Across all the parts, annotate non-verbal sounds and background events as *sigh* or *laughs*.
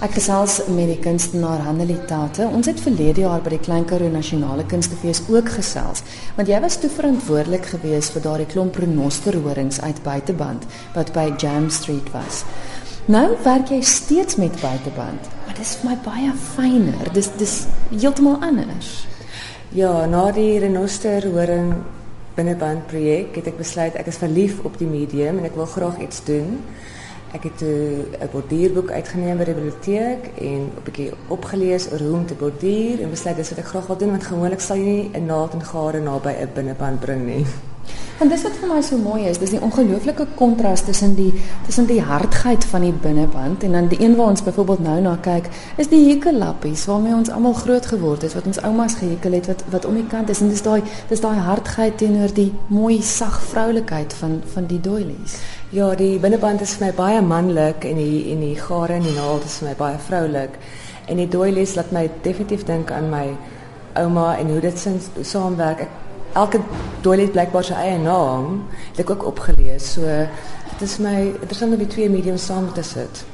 Ek gesels met die kunstenaar Hanelie Tate. Ons het verlede jaar by die Klein Karoo Nasionale Kunstefees ook gesels, want jy was toe verantwoordelik geweest vir daardie klomp renosterhorings uit buiteband wat by Jam Street was. Nou werk jy steeds met buiteband, maar dis vir my baie fyner. Dis dis heeltemal anders. Ja, na die renosterhoring binneband projek het ek besluit ek is verlief op die medium en ek wil graag iets doen. Ek het 'n borduurboek uitgeneem by die biblioteek en 'n bietjie opgelees oor hoe om te borduur en besluit dis wat ek graag wil doen want gewoonlik sal jy nie 'n naald en gare naby 'n binneband bring nie. En dis wat vir my so mooi is, dis die ongelooflike kontras tussen die tussen die hardheid van die binneband en dan die een waar ons byvoorbeeld nou na kyk, is die hekellappies waarmee ons almal groot geword het, wat ons oumas gehekel het wat wat om die kant is en dis daai dis daai hardheid teenoor die mooi sag vroulikheid van van die doilies. Ja, die binneband is vir my baie manlik en die en die gare en die naald is vir my baie vroulik. En die doilies laat my definitief dink aan my ouma en hoe dit saamwerk. Ek elke doilie het blykbaar sy eie naam. Het ek ook opgelees. So dit is my interessant om die twee mediums saam te sit.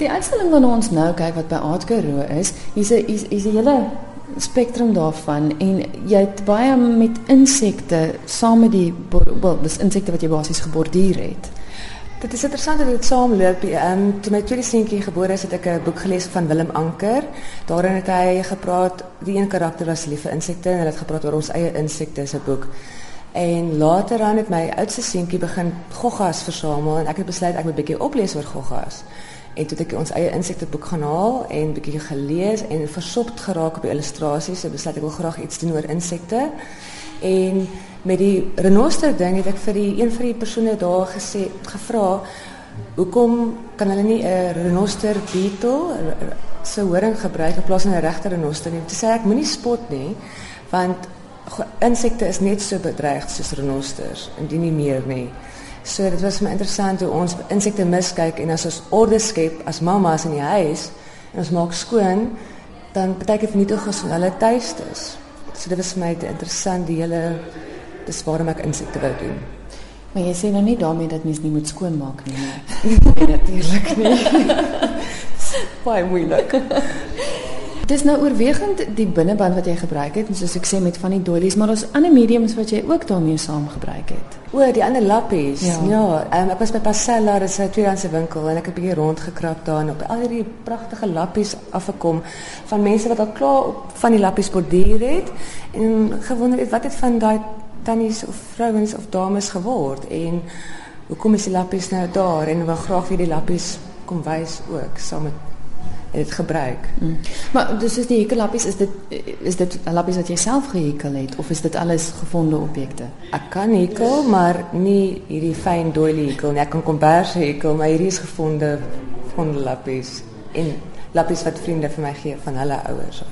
Die uitstalling wat ons nou kyk wat by Art Karoo is, hier's 'n hier's 'n hele spektrum daarvan en jy het baie met insekte saam met die wel dis insekte wat jy basies geborduur het. Dit is interessant dat dit saamloop. Ehm um, toe my tweede seentjie gebore is, het ek 'n boek gelees van Willem Anker. Daarin het hy gepraat, die een karakter was lief vir insekte en hulle het gepraat oor ons eie insekte se boek. En later aan het my oudste seentjie begin goggas versamel en ek het besluit ek moet 'n bietjie oplees oor goggas. En toe ek ons eie insekteboek gaan haal en bietjie gelees en versopt geraak op die illustrasies, ek besluit ek wil graag iets doen oor insekte. En met die renoster ding het ek vir die een van die persone daar gesê gevra hoekom kan hulle nie 'n renoster beetle se horing gebruik in plaas van 'n regte renoster nie. Toe sê ek moenie spot nie want insekte is net so bedreig soos renosters indien nie meer nie. So dit was my interessant hoe ons insekte miskyk en as ons orde skep as mamas in die huis en ons maak skoon dan beteken dit nie tog as hulle tuiste is. So dit was vir my interessant die hele dis waarom ek insekte wou doen. Maar jy sê nou nie daarmee dat mens nie moet skoonmaak nie. *laughs* Nee, natuurlik nie. *laughs* Baie moeilik. Dis nou oorwegend die binneband wat jy gebruik het, soos ek sê met van die doilies, maar daar's ander mediums wat jy ook daarmee saam gebruik het. O, die ander lappies. Ja, ja um, ek was by Passella, is 'n tweedehandse winkel en ek het 'n bietjie rondgekrap daar en op al hierdie pragtige lappies afgekom van mense wat al klaar op van die lappies borduur het en gewonder het wat het van daai tannies of vrouens of dames geword en hoekom is die lappies nou daar en wil graag vir die lappies kom wys ook saam met het gebruik. Mm. Maar dus, die die hekellapjes, is dit, is dit lapjes wat jij zelf gehekeld hebt? Of is dit alles gevonden objecten? Ik kan hekel, maar niet die fijn doily hekel. Ik kan kombaars hekel, maar hier is gevonden, gevonden lapjes. En lapjes wat vrienden van mij geven, van alle ouders.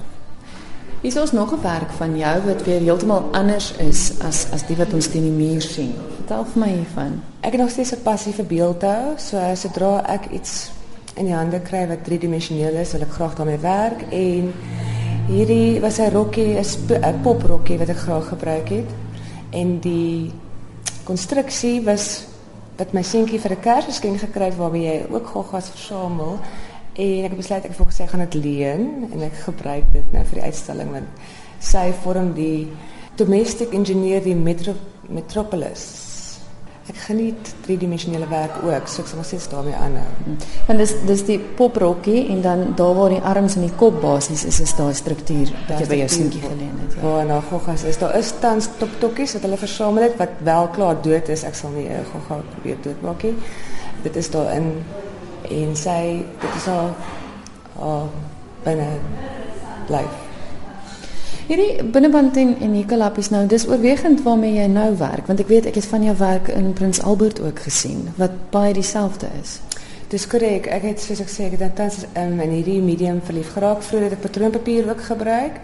Hier is nog een werk van jou wat weer helemaal anders is als, die wat ons in die muur zien. Vertel voor mij hiervan. Ik heb nog steeds een passieve beeld, beeldhouw. So, zodra ik iets in die hande kry wat driedimensioneel is, wil ek graag daarmee werk en hierdie was 'n rokkie, 'n poprokkie wat ek graag gebruik. En die konstruksie was wat my seentjie vir 'n Kersgeskenk gekry het waarby jy ook goggas versamel. En het besluit ek volgens sy gaan dit leen en ek gebruik dit nou vir die uitstalling want sy vorm die domestic engineer die metro, metropolis ek geniet driedimensionele werk ook, so ek sal nog steeds daarmee aanhou. Want dis dis die poprokkie en dan daar waar die arms en die kop basies is, is daar 'n struktuur wat jy by jou seentjie geleen het. Ja, waar nou goggas is, daar is tans toktokkies wat hulle versamel het wat wel klaar dood is. Ek sal nie 'n gogga probeer doodmaak nie. Dit is daarin en sy dit is al al binne blyf. Hierdie binneband en en Nicolappies nou, dis oorwegend waarmee jy nou werk, want ek weet ek het van jou werk in Prins Albert ook gesien wat baie dieselfde is. Dis korrek. Ek het soos ek sê, ek het tans in hierdie medium verlief geraak vroeër het ek patroonpapier ook gebruik.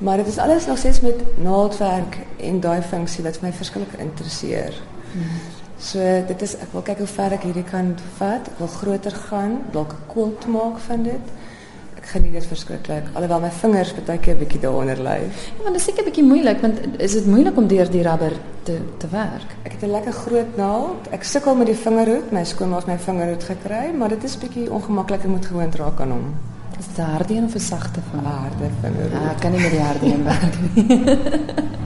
Maar dit is alles nog steeds met naaldwerk en daai funksie wat my verskriklik interesseer. Hmm. So dit is ek wil kyk hoe ver ek hierdie kan vat. Wil groter gaan, dalk 'n kult maak van dit Ek geniet dit verskriklik. Alhoewel my vingers baie keer 'n bietjie daaronder lê. Ja, want dit is seker 'n bietjie moeilik want is dit moeilik om deur die rubber te te werk? Ek het 'n lekker groot naald. Ek sukkel met die vingerhoed. My skoonma het my vingerhoed gekry, maar dit is bietjie ongemaklik om moet gewoond raak aan hom. Is 'n harde een of 'n sagte vinger? Harde vingerhoed. Ja, ek kan nie met die harde een werk nie.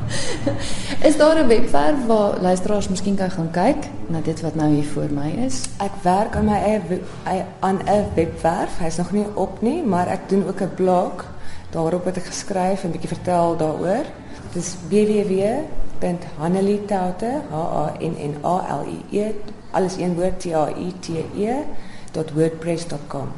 *laughs* is daar 'n webwerf waar luisteraars miskien kan gaan kyk na dit wat nou hier voor my is? Ek werk aan my eie we- eie- aan 'n webwerf. Hy's nog nie op nie, maar ek doen ook 'n blog. Daarop het ek geskryf en 'n bietjie vertel daaroor. Dit is www.hannelitaute, H A N N A L I E, alles een woord T A I T E .wordpress.com.